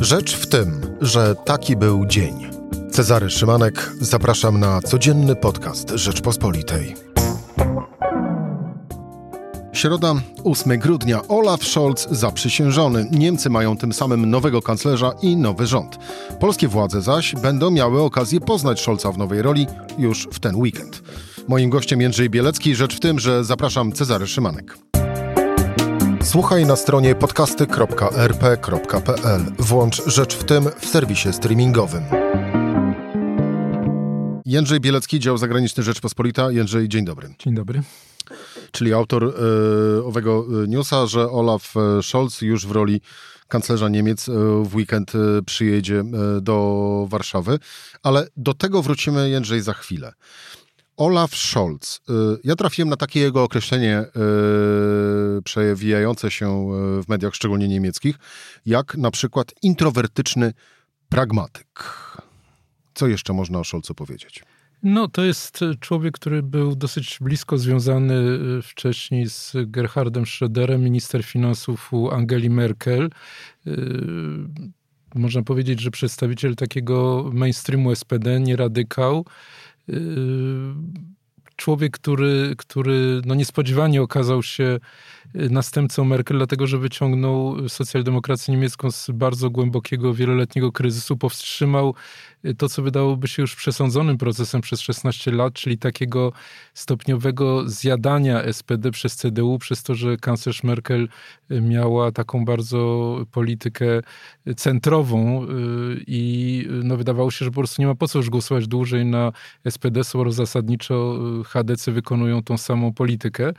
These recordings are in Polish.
Rzecz w tym, że taki był dzień. Cezary Szymanek, zapraszam na codzienny podcast Rzeczpospolitej. Środa, 8 grudnia. Olaf Scholz zaprzysiężony. Niemcy mają tym samym nowego kanclerza i nowy rząd. Polskie władze zaś będą miały okazję poznać Scholza w nowej roli już w ten weekend. Moim gościem Jędrzej Bielecki. Rzecz w tym, że zapraszam Cezary Szymanek. Słuchaj na stronie podcasty.rp.pl. Włącz Rzecz w tym w serwisie streamingowym. Jędrzej Bielecki, dział zagraniczny Rzeczpospolita. Jędrzej, dzień dobry. Dzień dobry. Czyli autor e, owego e, newsa, że Olaf e, Scholz już w roli kanclerza Niemiec w weekend przyjedzie do Warszawy. Ale do tego wrócimy, Jędrzej, za chwilę. Olaf Scholz. Ja trafiłem na takie jego określenie przewijające się w mediach, szczególnie niemieckich, jak na przykład introwertyczny pragmatyk. Co jeszcze można o Scholzu powiedzieć? No, to jest człowiek, który był dosyć blisko związany y, wcześniej z Gerhardem Schröderem, minister finansów u Angeli Merkel. Y, można powiedzieć, że przedstawiciel takiego mainstreamu SPD, nie radykał. Y, człowiek, który, który no niespodziewanie okazał się następcą Merkel, dlatego że wyciągnął socjaldemokrację niemiecką z bardzo głębokiego, wieloletniego kryzysu, powstrzymał to, co wydałoby się już przesądzonym procesem przez 16 lat, czyli takiego stopniowego zjadania SPD przez CDU, przez to, że kanclerz Merkel miała taką bardzo politykę centrową y, i no, wydawało się, że po prostu nie ma po co już głosować dłużej na SPD, skoro zasadniczo HDC wykonują tą samą politykę.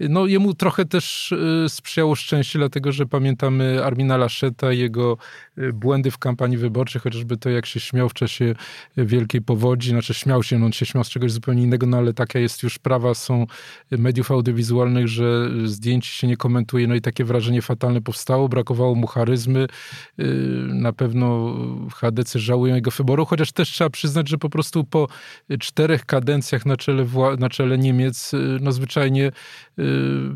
No jemu trochę też y, sprzyjało szczęście, dlatego że pamiętamy Armina Laszeta, jego y, błędy w kampanii wyborczej, chociażby to, jak się śmiał w czasie wielkiej powodzi, znaczy śmiał się, no on się śmiał z czegoś zupełnie innego, no ale taka jest już prawa, są mediów audiowizualnych, że zdjęć się nie komentuje, no i takie wrażenie fatalne powstało, brakowało mu charyzmy, y, na pewno HDC żałują jego wyboru, chociaż też trzeba przyznać, że po prostu po czterech kadencjach na czele, na czele Niemiec, y, no zwyczajnie y,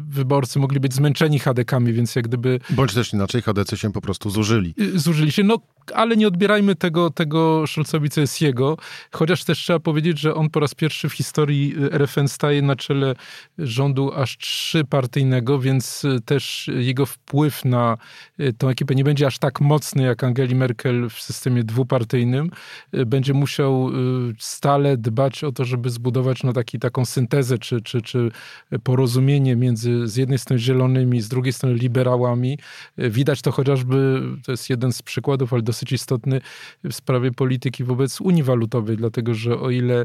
wyborcy mogli być zmęczeni HDK-ami, więc jak gdyby... Bądź też inaczej, HDC się po prostu zużyli. Zużyli się, no ale nie odbierajmy tego, tego Co jest jego, chociaż też trzeba powiedzieć, że on po raz pierwszy w historii RFN staje na czele rządu aż trzypartyjnego, więc też jego wpływ na tą ekipę nie będzie aż tak mocny jak Angeli Merkel w systemie dwupartyjnym. Będzie musiał stale dbać o to, żeby zbudować no, taki, taką syntezę czy, czy, czy porozumienie między z jednej strony zielonymi, z drugiej strony liberałami. Widać to chociażby, to jest jeden z przykładów, ale dosyć istotny w sprawie polityki wobec Unii Walutowej, dlatego że o ile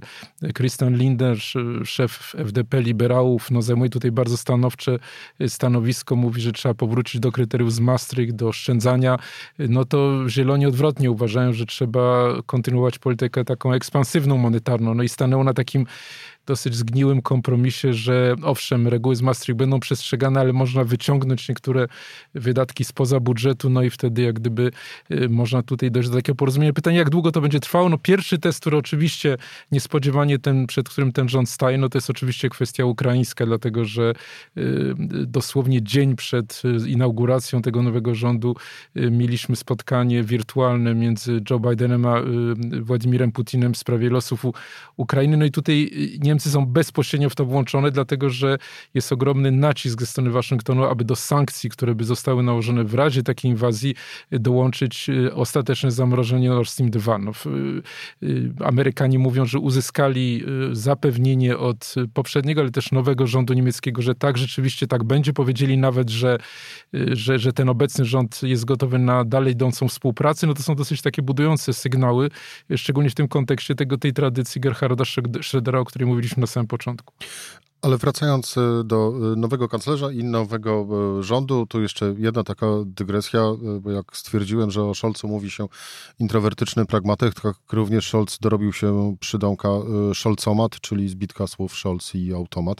Christian Lindner, szef FDP liberałów, no zajmuje tutaj bardzo stanowcze stanowisko, mówi, że trzeba powrócić do kryteriów z Maastricht, do oszczędzania, no to zieloni odwrotnie uważają, że trzeba kontynuować politykę taką ekspansywną monetarną. No i stanęło na takim dosyć zgniłym kompromisie, że owszem, reguły z Maastricht będą przestrzegane, ale można wyciągnąć niektóre wydatki spoza budżetu, no i wtedy jak gdyby y, można tutaj dojść do takiego porozumienia. Pytanie, jak długo to będzie trwało? No pierwszy test, który oczywiście niespodziewanie ten, przed którym ten rząd staje, no to jest oczywiście kwestia ukraińska, dlatego że y, dosłownie dzień przed y, inauguracją tego nowego rządu mieliśmy spotkanie wirtualne między Joe Bidenem a Władimirem Putinem w sprawie losów Ukrainy. No i tutaj Niemcy Niemcy są bezpośrednio w to włączone, dlatego że jest ogromny nacisk ze strony Waszyngtonu, aby do sankcji, które by zostały nałożone w razie takiej inwazji, dołączyć y, ostateczne zamrożenie Nord Stream 2. No, y, y, Amerykanie mówią, że uzyskali zapewnienie od poprzedniego, ale też nowego rządu niemieckiego, że tak, rzeczywiście tak będzie. Powiedzieli nawet, że, że, że ten obecny rząd jest gotowy na dalej idącą współpracę. No to są dosyć takie budujące sygnały, szczególnie w tym kontekście tego, tej tradycji Gerharda Schrödera, o której mówiliśmy mówiliśmy na samym początku. Ale wracając e, do e, nowego kanclerza i nowego e, rządu, tu jeszcze jedna taka dygresja, bo jak stwierdziłem, że o Scholzu mówi się introwertyczny pragmatyk, tak również Scholz dorobił się przydomka Scholzomat, czyli zbitka słów Scholz i automat.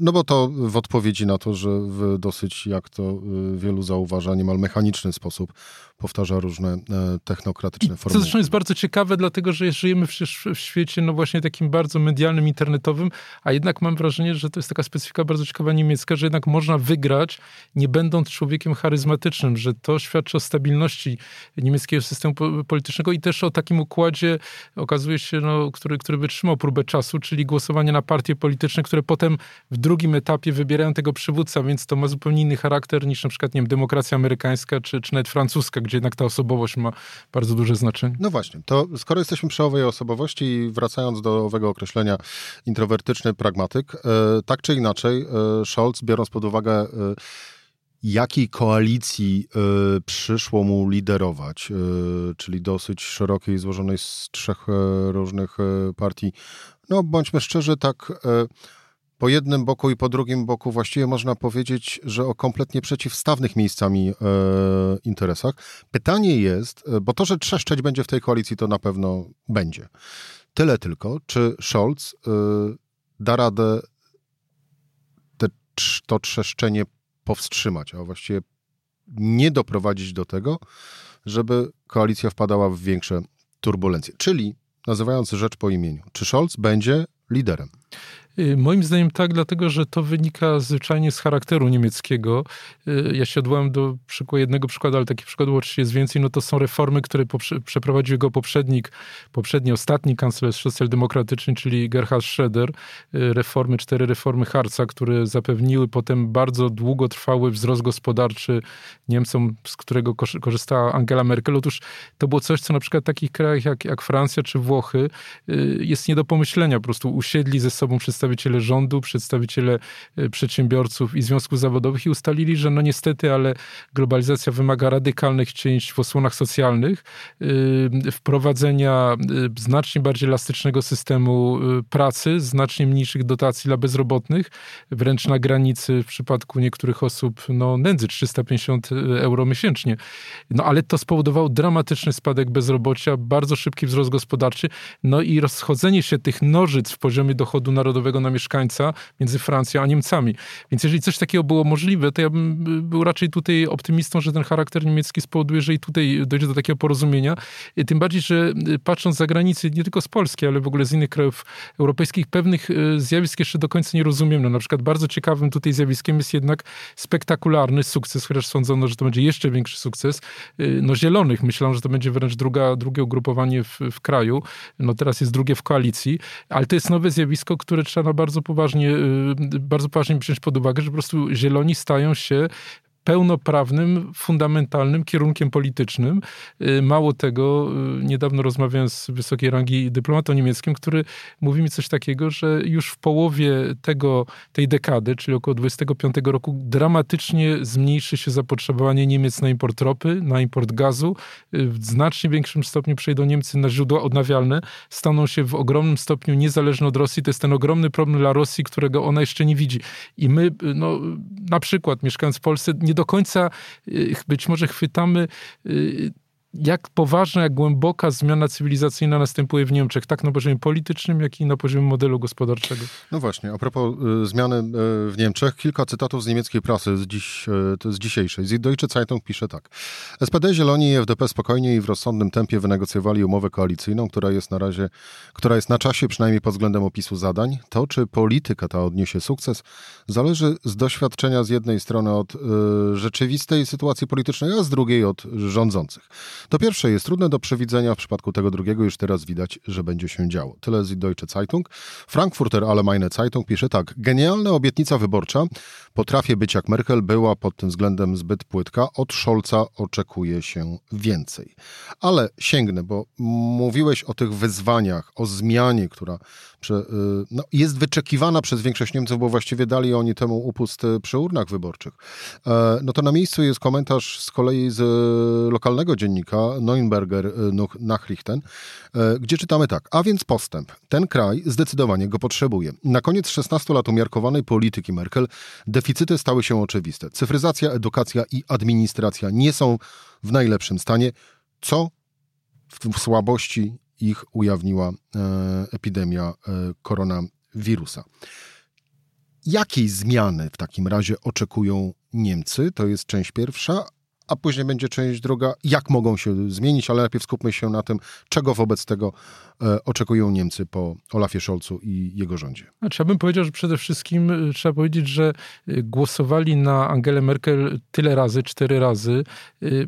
No bo to w odpowiedzi na to, że w dosyć, jak to wielu zauważa, niemal mechaniczny sposób powtarza różne technokratyczne formy. To zresztą jest bardzo ciekawe, dlatego że żyjemy przecież w świecie no właśnie takim bardzo medialnym, internetowym, a jednak mam wrażenie, że to jest taka specyfika bardzo ciekawa niemiecka, że jednak można wygrać, nie będąc człowiekiem charyzmatycznym, że to świadczy o stabilności niemieckiego systemu politycznego i też o takim układzie, okazuje się, no, który, który wytrzymał próbę czasu, czyli głosowanie na partie polityczne, które potem w drugim etapie wybierają tego przywódca, więc to ma zupełnie inny charakter niż na przykład, nie wiem, demokracja amerykańska czy, czy nawet francuska, gdzie jednak ta osobowość ma bardzo duże znaczenie. No właśnie, to skoro jesteśmy przy owej osobowości i wracając do owego określenia introwertyczny pragmatyk, e, tak czy inaczej e, Scholz, biorąc pod uwagę e, jakiej koalicji przyszło mu liderować, czyli dosyć szerokiej, złożonej z trzech różnych partii. No, bądźmy szczerzy, tak po jednym boku i po drugim boku właściwie można powiedzieć, że o kompletnie przeciwstawnych miejscami interesach. Pytanie jest, bo to, że trzeszczeć będzie w tej koalicji, to na pewno będzie. Tyle tylko, czy Scholz da radę te, to trzeszczenie powstrzymać, a właściwie nie doprowadzić do tego, żeby koalicja wpadała w większe turbulencje. Czyli, nazywając rzecz po imieniu, czy Scholz będzie liderem? Y, moim zdaniem tak, dlatego że to wynika zwyczajnie z charakteru niemieckiego. Y, ja się odwołam do przykładu, jednego przykładu, ale takich przykładów oczywiście jest więcej. No to są reformy, które przeprowadził jego poprzednik, poprzedni, ostatni kanclerz socjaldemokratyczny, czyli Gerhard Schröder. Y, reformy, cztery reformy Harca, które zapewniły potem bardzo długotrwały wzrost gospodarczy Niemcom, z którego korzystała Angela Merkel. Otóż to było coś, co na przykład w takich krajach jak, jak Francja czy Włochy jest nie do pomyślenia. Po prostu usiedli ze sobą przedstawiciele przedstawiciele rządu, przedstawiciele e, przedsiębiorców i związków zawodowych i ustalili, że no niestety, ale globalizacja wymaga radykalnych cięć w osłonach socjalnych, e, wprowadzenia e, znacznie bardziej elastycznego systemu pracy, znacznie mniejszych dotacji dla bezrobotnych, wręcz na granicy w przypadku niektórych osób no, nędzy 350 euro miesięcznie. No ale to spowodowało dramatyczny spadek bezrobocia, bardzo szybki wzrost gospodarczy, no i rozchodzenie się tych nożyc w poziomie dochodu narodowego na mieszkańca między Francją a Niemcami. Więc jeżeli coś takiego było możliwe, to ja bym był raczej tutaj optymistą, że ten charakter niemiecki spowoduje, że i tutaj dojdzie do takiego porozumienia. Tym bardziej, że patrząc za granicę, nie tylko z Polski, ale w ogóle z innych krajów europejskich, pewnych zjawisk jeszcze do końca nie rozumiem. No, na przykład bardzo ciekawym tutaj zjawiskiem jest jednak spektakularny sukces, chociaż sądzono, że to będzie jeszcze większy sukces, no zielonych. Myślałem, że to będzie wręcz druga, drugie ugrupowanie w, w kraju. No teraz jest drugie w koalicji, ale to jest nowe zjawisko, które trzeba bardzo poważnie, y, bardzo poważnie wziąć pod uwagę, że po prostu zieloni stają się pełnoprawnym, fundamentalnym kierunkiem politycznym. Y, mało tego, y, niedawno rozmawiałem z wysokiej rangi dyplomatą niemieckim, który mówi mi coś takiego, że już w połowie tego, tej dekady, czyli około 25 roku, dramatycznie zmniejszy się zapotrzebowanie Niemiec na import ropy, na import gazu. Y, w znacznie większym stopniu przejdą Niemcy na źródła odnawialne, staną się w ogromnym stopniu niezależne od Rosji. To jest ten ogromny problem dla Rosji, którego ona jeszcze nie widzi. I my, no, na przykład mieszkając w Polsce, nie nie do końca y, być może chwytamy y, jak poważna, jak głęboka zmiana cywilizacyjna następuje w Niemczech, tak na poziomie politycznym, jak i na poziomie modelu gospodarczego. No właśnie, a propos y, zmiany y, w Niemczech, kilka cytatów z niemieckiej prasy z, dziś, y, z dzisiejszej. Z Deutsche Zeitung pisze tak. SPD, Zieloni i FDP spokojnie i w rozsądnym tempie wynegocjowali umowę koalicyjną, która jest na razie, która jest na czasie przynajmniej pod względem opisu zadań. To, czy polityka ta odniesie sukces, zależy z doświadczenia z jednej strony od y, rzeczywistej sytuacji politycznej, a z drugiej od rządzących. To pierwsze jest trudne do przewidzenia, w przypadku tego drugiego już teraz widać, że będzie się działo. Tyle z Deutsche Zeitung. Frankfurter Allgemeine Zeitung pisze tak. Genialna obietnica wyborcza, potrafię być jak Merkel, była pod tym względem zbyt płytka. Od Scholza oczekuje się więcej. Ale sięgnę, bo mówiłeś o tych wyzwaniach, o zmianie, która y, no, jest wyczekiwana przez większość Niemców, bo właściwie dali oni temu upust y, przy urnach wyborczych. E, no to na miejscu jest komentarz z kolei z lokalnego dziennika Neuenberger y, Nachrichten, e, gdzie czytamy tak. A więc postęp. Ten kraj zdecydowanie go potrzebuje. Na koniec 16 lat umiarkowanej polityki Merkel deficyty stały się oczywiste. Cyfryzacja, edukacja i administracja nie są w najlepszym stanie, co w słabości ich ujawniła e, epidemia e, koronawirusa. Jakiej zmiany w takim razie oczekują Niemcy? To jest część pierwsza. A później będzie część druga, jak mogą się zmienić, ale najpierw skupmy się na tym, czego wobec tego e, oczekują Niemcy po Olafie Scholzu i jego rządzie. Trzeba bym powiedział, że przede wszystkim e, trzeba powiedzieć, że e, głosowali na Angelę Merkel tyle razy, cztery razy,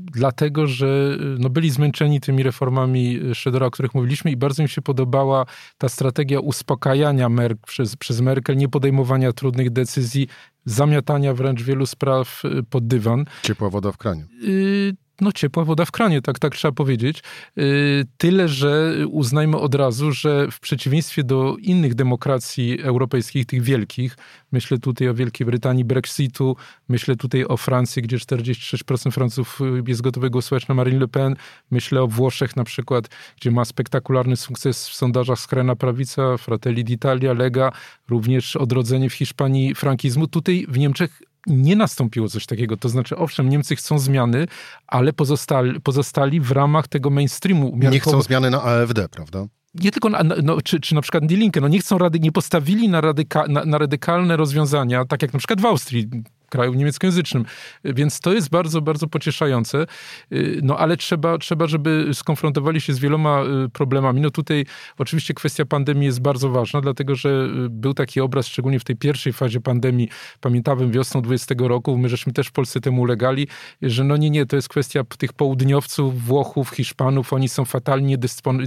dlatego, że no, byli zmęczeni tymi reformami Schrödera, o których mówiliśmy i bardzo im się podobała ta strategia uspokajania Mer przez, przez Merkel, nie podejmowania trudnych decyzji, zamiatania wręcz wielu spraw y, pod dywan. Ciepła woda w kranie. Y, no ciepła woda w kranie, tak, tak trzeba powiedzieć. Y, tyle, że uznajmy od razu, że w przeciwieństwie do innych demokracji europejskich, tych wielkich, myślę tutaj o Wielkiej Brytanii, Brexitu, myślę tutaj o Francji, gdzie 46% Francuzów jest gotowych głosować na Marine Le Pen, myślę o Włoszech na przykład, gdzie ma spektakularny sukces w sondażach skrajna prawica, Fratelli d'Italia, Lega, również odrodzenie w Hiszpanii frankizmu. Tutaj w Niemczech nie nastąpiło coś takiego. To znaczy, owszem, Niemcy chcą zmiany, ale pozostali, pozostali w ramach tego mainstreamu. Nie chcą zmiany na AfD, prawda? nie tylko, na, no, czy, czy na przykład Die Linke, no nie chcą rady, nie postawili na, radyka, na, na radykalne rozwiązania, tak jak na przykład w Austrii, kraju niemieckojęzycznym. Więc to jest bardzo, bardzo pocieszające. Y, no ale trzeba, trzeba, żeby skonfrontowali się z wieloma y, problemami. No tutaj oczywiście kwestia pandemii jest bardzo ważna, dlatego że y, był taki obraz, szczególnie w tej pierwszej fazie pandemii, pamiętałem wiosną 20 roku, my żeśmy też w Polsce temu ulegali, że no nie, nie, to jest kwestia tych południowców, Włochów, Hiszpanów, oni są fatalnie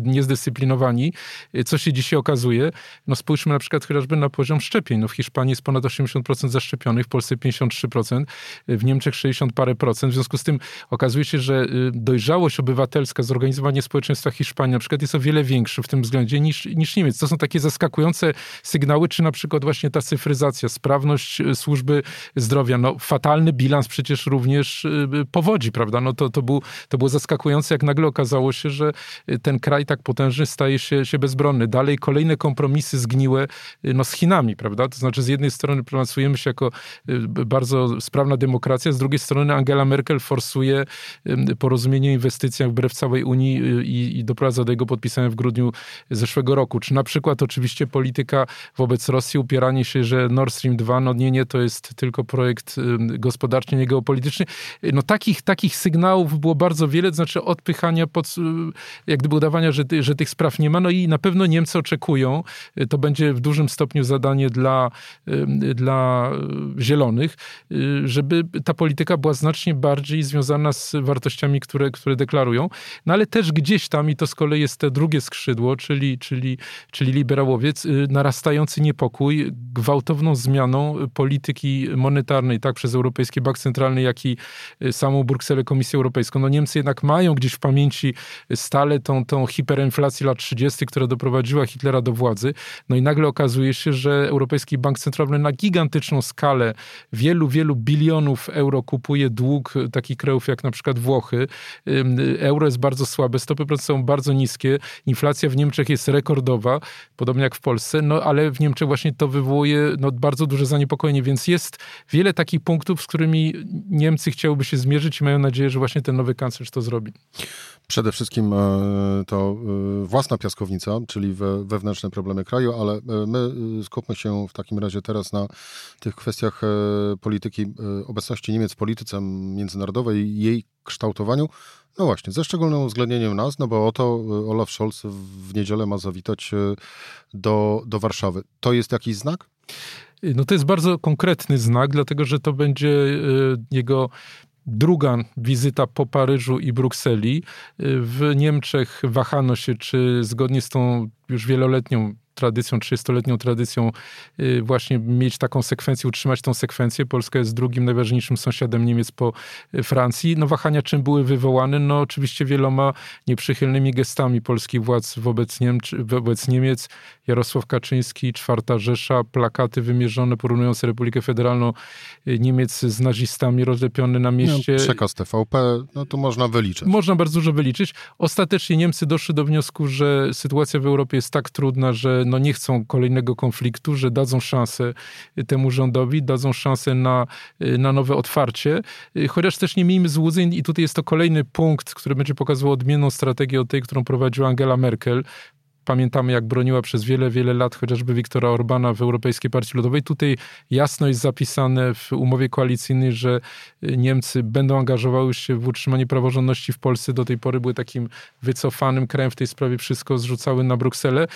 niezdyscyplinowani. Co się dzisiaj okazuje? No spójrzmy na przykład chociażby na poziom szczepień. No w Hiszpanii jest ponad 80% zaszczepionych, w Polsce 50 53%, w Niemczech 60 parę procent. W związku z tym okazuje się, że y, dojrzałość obywatelska, zorganizowanie społeczeństwa Hiszpanii na przykład jest o wiele większe w tym względzie niż, niż Niemiec. To są takie zaskakujące sygnały, czy na przykład właśnie ta cyfryzacja, sprawność y, służby zdrowia. No, fatalny bilans przecież również y, powodzi, prawda? No to, to, był, to było zaskakujące, jak nagle okazało się, że ten kraj tak potężny staje się, się bezbronny. Dalej kolejne kompromisy zgniłe no, z Chinami, prawda? To znaczy z jednej strony pracujemy się jako bardzo bardzo sprawna demokracja, z drugiej strony Angela Merkel forsuje porozumienie o inwestycjach wbrew całej Unii y, i, i doprowadza do jego podpisania w grudniu zeszłego roku. Czy na przykład oczywiście polityka wobec Rosji, upieranie się, że Nord Stream 2, no nie, nie, to jest tylko projekt gospodarczy, nie geopolityczny. No takich, takich sygnałów było bardzo wiele, to znaczy odpychania, pod, y, jak gdyby udawania, że, że tych spraw nie ma. No i na pewno Niemcy oczekują, y, to będzie w dużym stopniu zadanie dla, dla zielonych, żeby ta polityka była znacznie bardziej związana z wartościami, które, które deklarują. No ale też gdzieś tam, i to z kolei jest te drugie skrzydło, czyli, czyli, czyli liberałowiec, y, narastający niepokój gwałtowną zmianą polityki monetarnej, tak przez Europejski Bank Centralny, jak i y, samą Brukselę, Komisję Europejską. No Niemcy jednak mają gdzieś w pamięci stale tą, tą hiperinflację lat 30., która doprowadziła Hitlera do władzy. No i nagle okazuje się, że Europejski Bank Centralny na gigantyczną skalę wielu, wielu bilionów euro kupuje dług takich krajów jak na przykład Włochy. Euro jest bardzo słabe, stopy procentowe są bardzo niskie, inflacja w Niemczech jest rekordowa, podobnie jak w Polsce, no ale w Niemczech właśnie to wywołuje no, bardzo duże zaniepokojenie, więc jest wiele takich punktów, z którymi Niemcy chciałyby się zmierzyć i mają nadzieję, że właśnie ten nowy kanclerz to zrobi. Przede wszystkim e, to e, własna piaskownica, czyli wewnętrzne problemy kraju, ale e, my skupmy się w takim razie teraz na tych kwestiach polityki, obecności Niemiec w polityce międzynarodowej i jej kształtowaniu. No właśnie, ze szczególnym uwzględnieniem nas, no bo oto Olaf Scholz w niedzielę ma zawitać do, do Warszawy. To jest jakiś znak? No to jest bardzo konkretny znak, dlatego że to będzie jego druga wizyta po Paryżu i Brukseli. W Niemczech wahano się, czy zgodnie z tą już wieloletnią tradycją, 30-letnią tradycją y, właśnie mieć taką sekwencję, utrzymać tą sekwencję. Polska jest drugim najważniejszym sąsiadem Niemiec po y, Francji. No wahania czym były wywołane? No oczywiście wieloma nieprzychylnymi gestami polskich władz wobec, Niemcz, wobec Niemiec. Jarosław Kaczyński, Czwarta Rzesza, plakaty wymierzone porównujące Republikę Federalną y, Niemiec z nazistami rozlepione na mieście. No, przekaz TVP, no to można wyliczyć. Można bardzo dużo wyliczyć. Ostatecznie Niemcy doszli do wniosku, że sytuacja w Europie jest tak trudna, że no nie chcą kolejnego konfliktu, że dadzą szansę temu rządowi, dadzą szansę na, na nowe otwarcie. Chociaż też nie miejmy złudzeń i tutaj jest to kolejny punkt, który będzie pokazywał odmienną strategię od tej, którą prowadziła Angela Merkel pamiętamy jak broniła przez wiele, wiele lat chociażby Wiktora Orbana w Europejskiej Partii Ludowej. Tutaj jasno jest zapisane w umowie koalicyjnej, że Niemcy będą angażowały się w utrzymanie praworządności w Polsce. Do tej pory były takim wycofanym krajem w tej sprawie, wszystko zrzucały na Brukselę.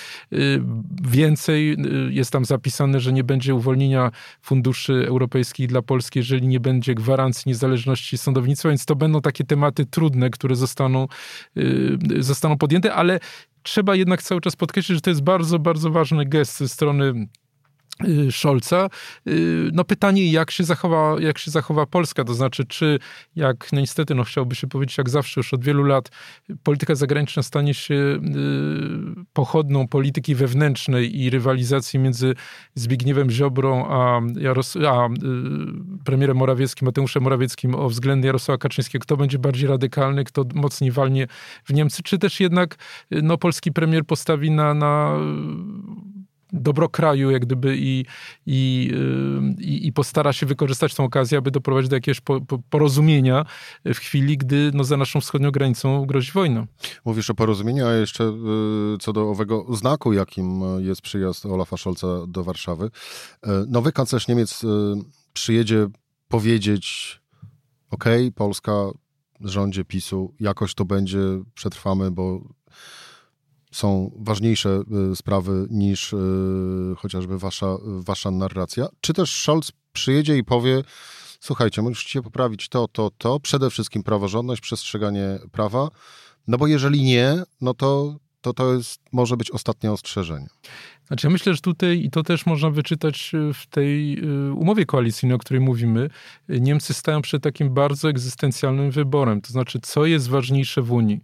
Więcej jest tam zapisane, że nie będzie uwolnienia funduszy europejskich dla Polski, jeżeli nie będzie gwarancji niezależności sądownictwa, więc to będą takie tematy trudne, które zostaną, zostaną podjęte, ale trzeba jednak cały czas podkreślić, że to jest bardzo, bardzo ważny gest ze strony Scholza. Y, no pytanie, jak się, zachowa, jak się zachowa Polska, to znaczy, czy jak, no niestety, no chciałoby się powiedzieć, jak zawsze już od wielu lat, polityka zagraniczna stanie się y, pochodną polityki wewnętrznej i rywalizacji między Zbigniewem Ziobrą a, Jaros a premierem Morawieckim, Mateuszem Morawieckim o względy Jarosława Kaczyńskiego, kto będzie bardziej radykalny, kto mocniej walnie w Niemcy, czy też jednak no, polski premier postawi na, na dobro kraju, jak gdyby i, i, i, i, postara się wykorzystać tą okazję, aby doprowadzić do jakiegoś po, po, porozumienia w chwili, gdy no, za naszą wschodnią granicą grozi wojna. Mówisz o porozumieniu, a jeszcze y, co do owego znaku, jakim jest przyjazd Olafa Scholza do Warszawy. Y, nowy kanclerz Niemiec y, przyjedzie powiedzieć ok, Polska rządzie PiSu, jakoś to będzie, przetrwamy, bo są ważniejsze y, sprawy niż y, chociażby wasza, wasza narracja? Czy też Scholz przyjedzie i powie, słuchajcie, musicie poprawić to, to, to, przede wszystkim praworządność, przestrzeganie prawa, no bo jeżeli nie, no to to, to jest, może być ostatnie ostrzeżenie. Znaczy, ja myślę, że tutaj, i to też można wyczytać y, w tej umowie koalicyjnej, o której mówimy, Niemcy stają przed takim bardzo egzystencjalnym wyborem. To znaczy, co jest ważniejsze w Unii?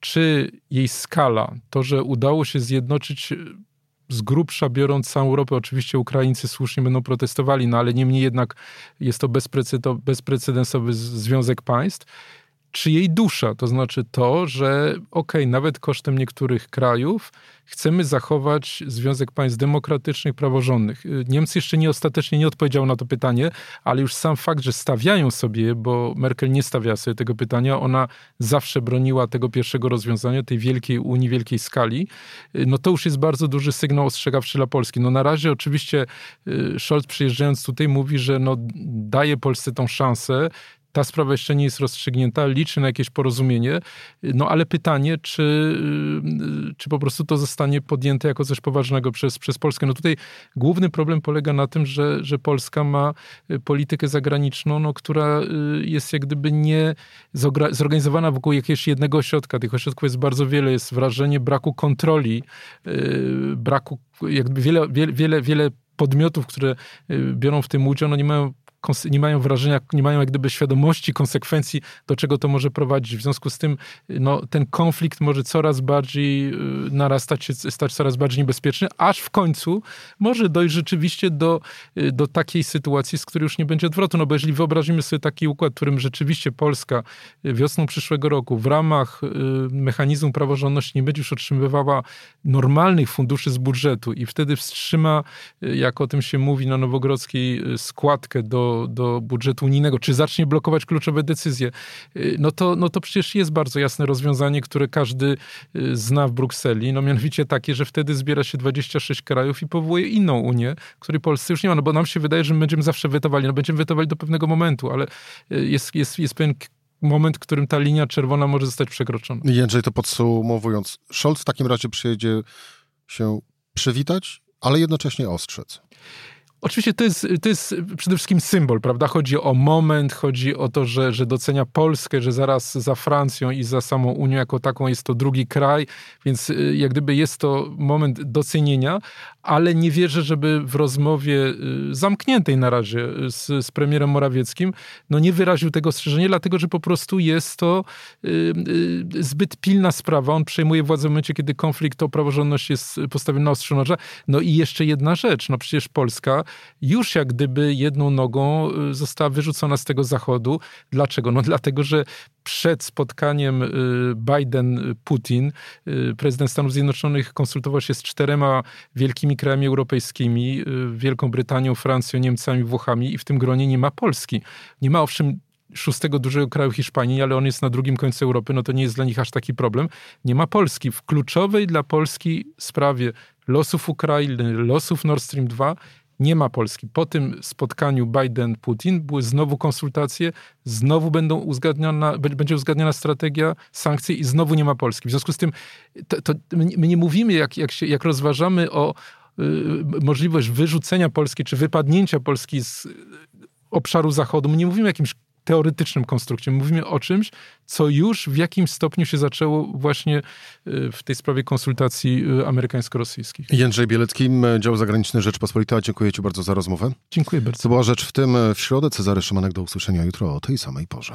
Czy jej skala, to, że udało się zjednoczyć z grubsza biorąc całą Europę, oczywiście Ukraińcy słusznie będą protestowali, no ale niemniej jednak jest to bezprecedensowy związek państw, czy jej dusza, to znaczy to, że okej, okay, nawet kosztem niektórych krajów chcemy zachować Związek Państw Demokratycznych, praworządnych. Niemcy jeszcze nie ostatecznie nie odpowiedziały na to pytanie, ale już sam fakt, że stawiają sobie, bo Merkel nie stawiała sobie tego pytania, ona zawsze broniła tego pierwszego rozwiązania, tej wielkiej Unii, wielkiej skali, no to już jest bardzo duży sygnał ostrzegawczy dla Polski. No na razie oczywiście y, Scholz przyjeżdżając tutaj mówi, że no daje Polsce tą szansę, ta sprawa jeszcze nie jest rozstrzygnięta, liczy na jakieś porozumienie, no ale pytanie, czy, y, czy po prostu to zostanie podjęte jako coś poważnego przez, przez Polskę. No tutaj główny problem polega na tym, że, że Polska ma y, politykę zagraniczną, no, która y, jest jak gdyby nie zorganizowana wokół jakiegoś jednego ośrodka. Tych ośrodków jest bardzo wiele, jest wrażenie braku kontroli, braku jakby wiele, wiele, wiele, wiele podmiotów, które biorą w tym udział, no nie mają nie mają wrażenia, nie mają jak gdyby świadomości konsekwencji, do czego to może prowadzić. W związku z tym no, ten konflikt może coraz bardziej y, narastać, się, stać coraz bardziej niebezpieczny, aż w końcu może dojść rzeczywiście do, y, do takiej sytuacji, z której już nie będzie odwrotu. No bo jeżeli wyobrazimy sobie taki układ, w którym rzeczywiście Polska y, wiosną przyszłego roku w ramach mechanizmu praworządności nie będzie już otrzymywała normalnych funduszy z budżetu i wtedy wstrzyma, jak o tym się mówi na Nowogrodzkiej, składkę do do, budżetu unijnego, czy zacznie blokować kluczowe decyzje, y, no to, no to przecież jest bardzo jasne rozwiązanie, które każdy y, zna w Brukseli, no mianowicie takie, że wtedy zbiera się 26 krajów i powołuje inną Unię, której Polsce już nie ma, no bo nam się wydaje, że my będziemy zawsze wetowali, no będziemy wetowali do pewnego momentu, ale y, jest, jest, jest pewien moment, w którym ta linia czerwona może zostać przekroczona. Jędrzej, to podsumowując, Scholz w takim razie przyjedzie się przywitać, ale jednocześnie ostrzec. Oczywiście to jest, to jest przede wszystkim symbol, prawda? Chodzi o moment, chodzi o to, że, że docenia Polskę, że zaraz za Francją i za samą Unią jako taką jest to drugi kraj, więc y, jak gdyby jest to moment docenienia, ale nie wierzę, żeby w rozmowie y, zamkniętej na razie y, z, z premierem Morawieckim, no nie wyraził tego ostrzeżenia, dlatego że po prostu jest to zbyt pilna sprawa. On przejmuje władzę w momencie, kiedy konflikt o praworządność jest postawiony na ostrzu. No i jeszcze jedna rzecz, no przecież Polska już jak gdyby jedną nogą y, została wyrzucona z tego zachodu. Dlaczego? No dlatego, że przed spotkaniem y, Biden-Putin y, prezydent Stanów Zjednoczonych konsultował się z czterema wielkimi krajami europejskimi, Wielką Brytanią, Francją, Niemcami, Włochami i w tym gronie nie ma Polski. Nie ma owszem szóstego dużego kraju Hiszpanii, ale on jest na drugim końcu Europy, no to nie jest dla nich aż taki problem. Nie ma Polski. W kluczowej dla Polski sprawie losów Ukrainy, losów Nord Stream 2 nie ma Polski. Po tym spotkaniu Biden-Putin były znowu konsultacje, znowu będą uzgadniona, będzie uzgadniona strategia sankcji i znowu nie ma Polski. W związku z tym to, to my nie mówimy, jak, jak, się, jak rozważamy o y, możliwość wyrzucenia Polski czy wypadnięcia Polski z obszaru Zachodu, my nie mówimy o jakimś teoretycznym konstrukcie. Mówimy o czymś, co już w jakimś stopniu się zaczęło właśnie y, w tej sprawie konsultacji y, amerykańsko-rosyjskich. Jędrzej Bielecki, dział zagraniczny Rzeczpospolita. Dziękuję Ci bardzo za rozmowę. Dziękuję bardzo. To była rzecz w tym w środę. Cezary Szymanek do usłyszenia jutro o tej samej porze.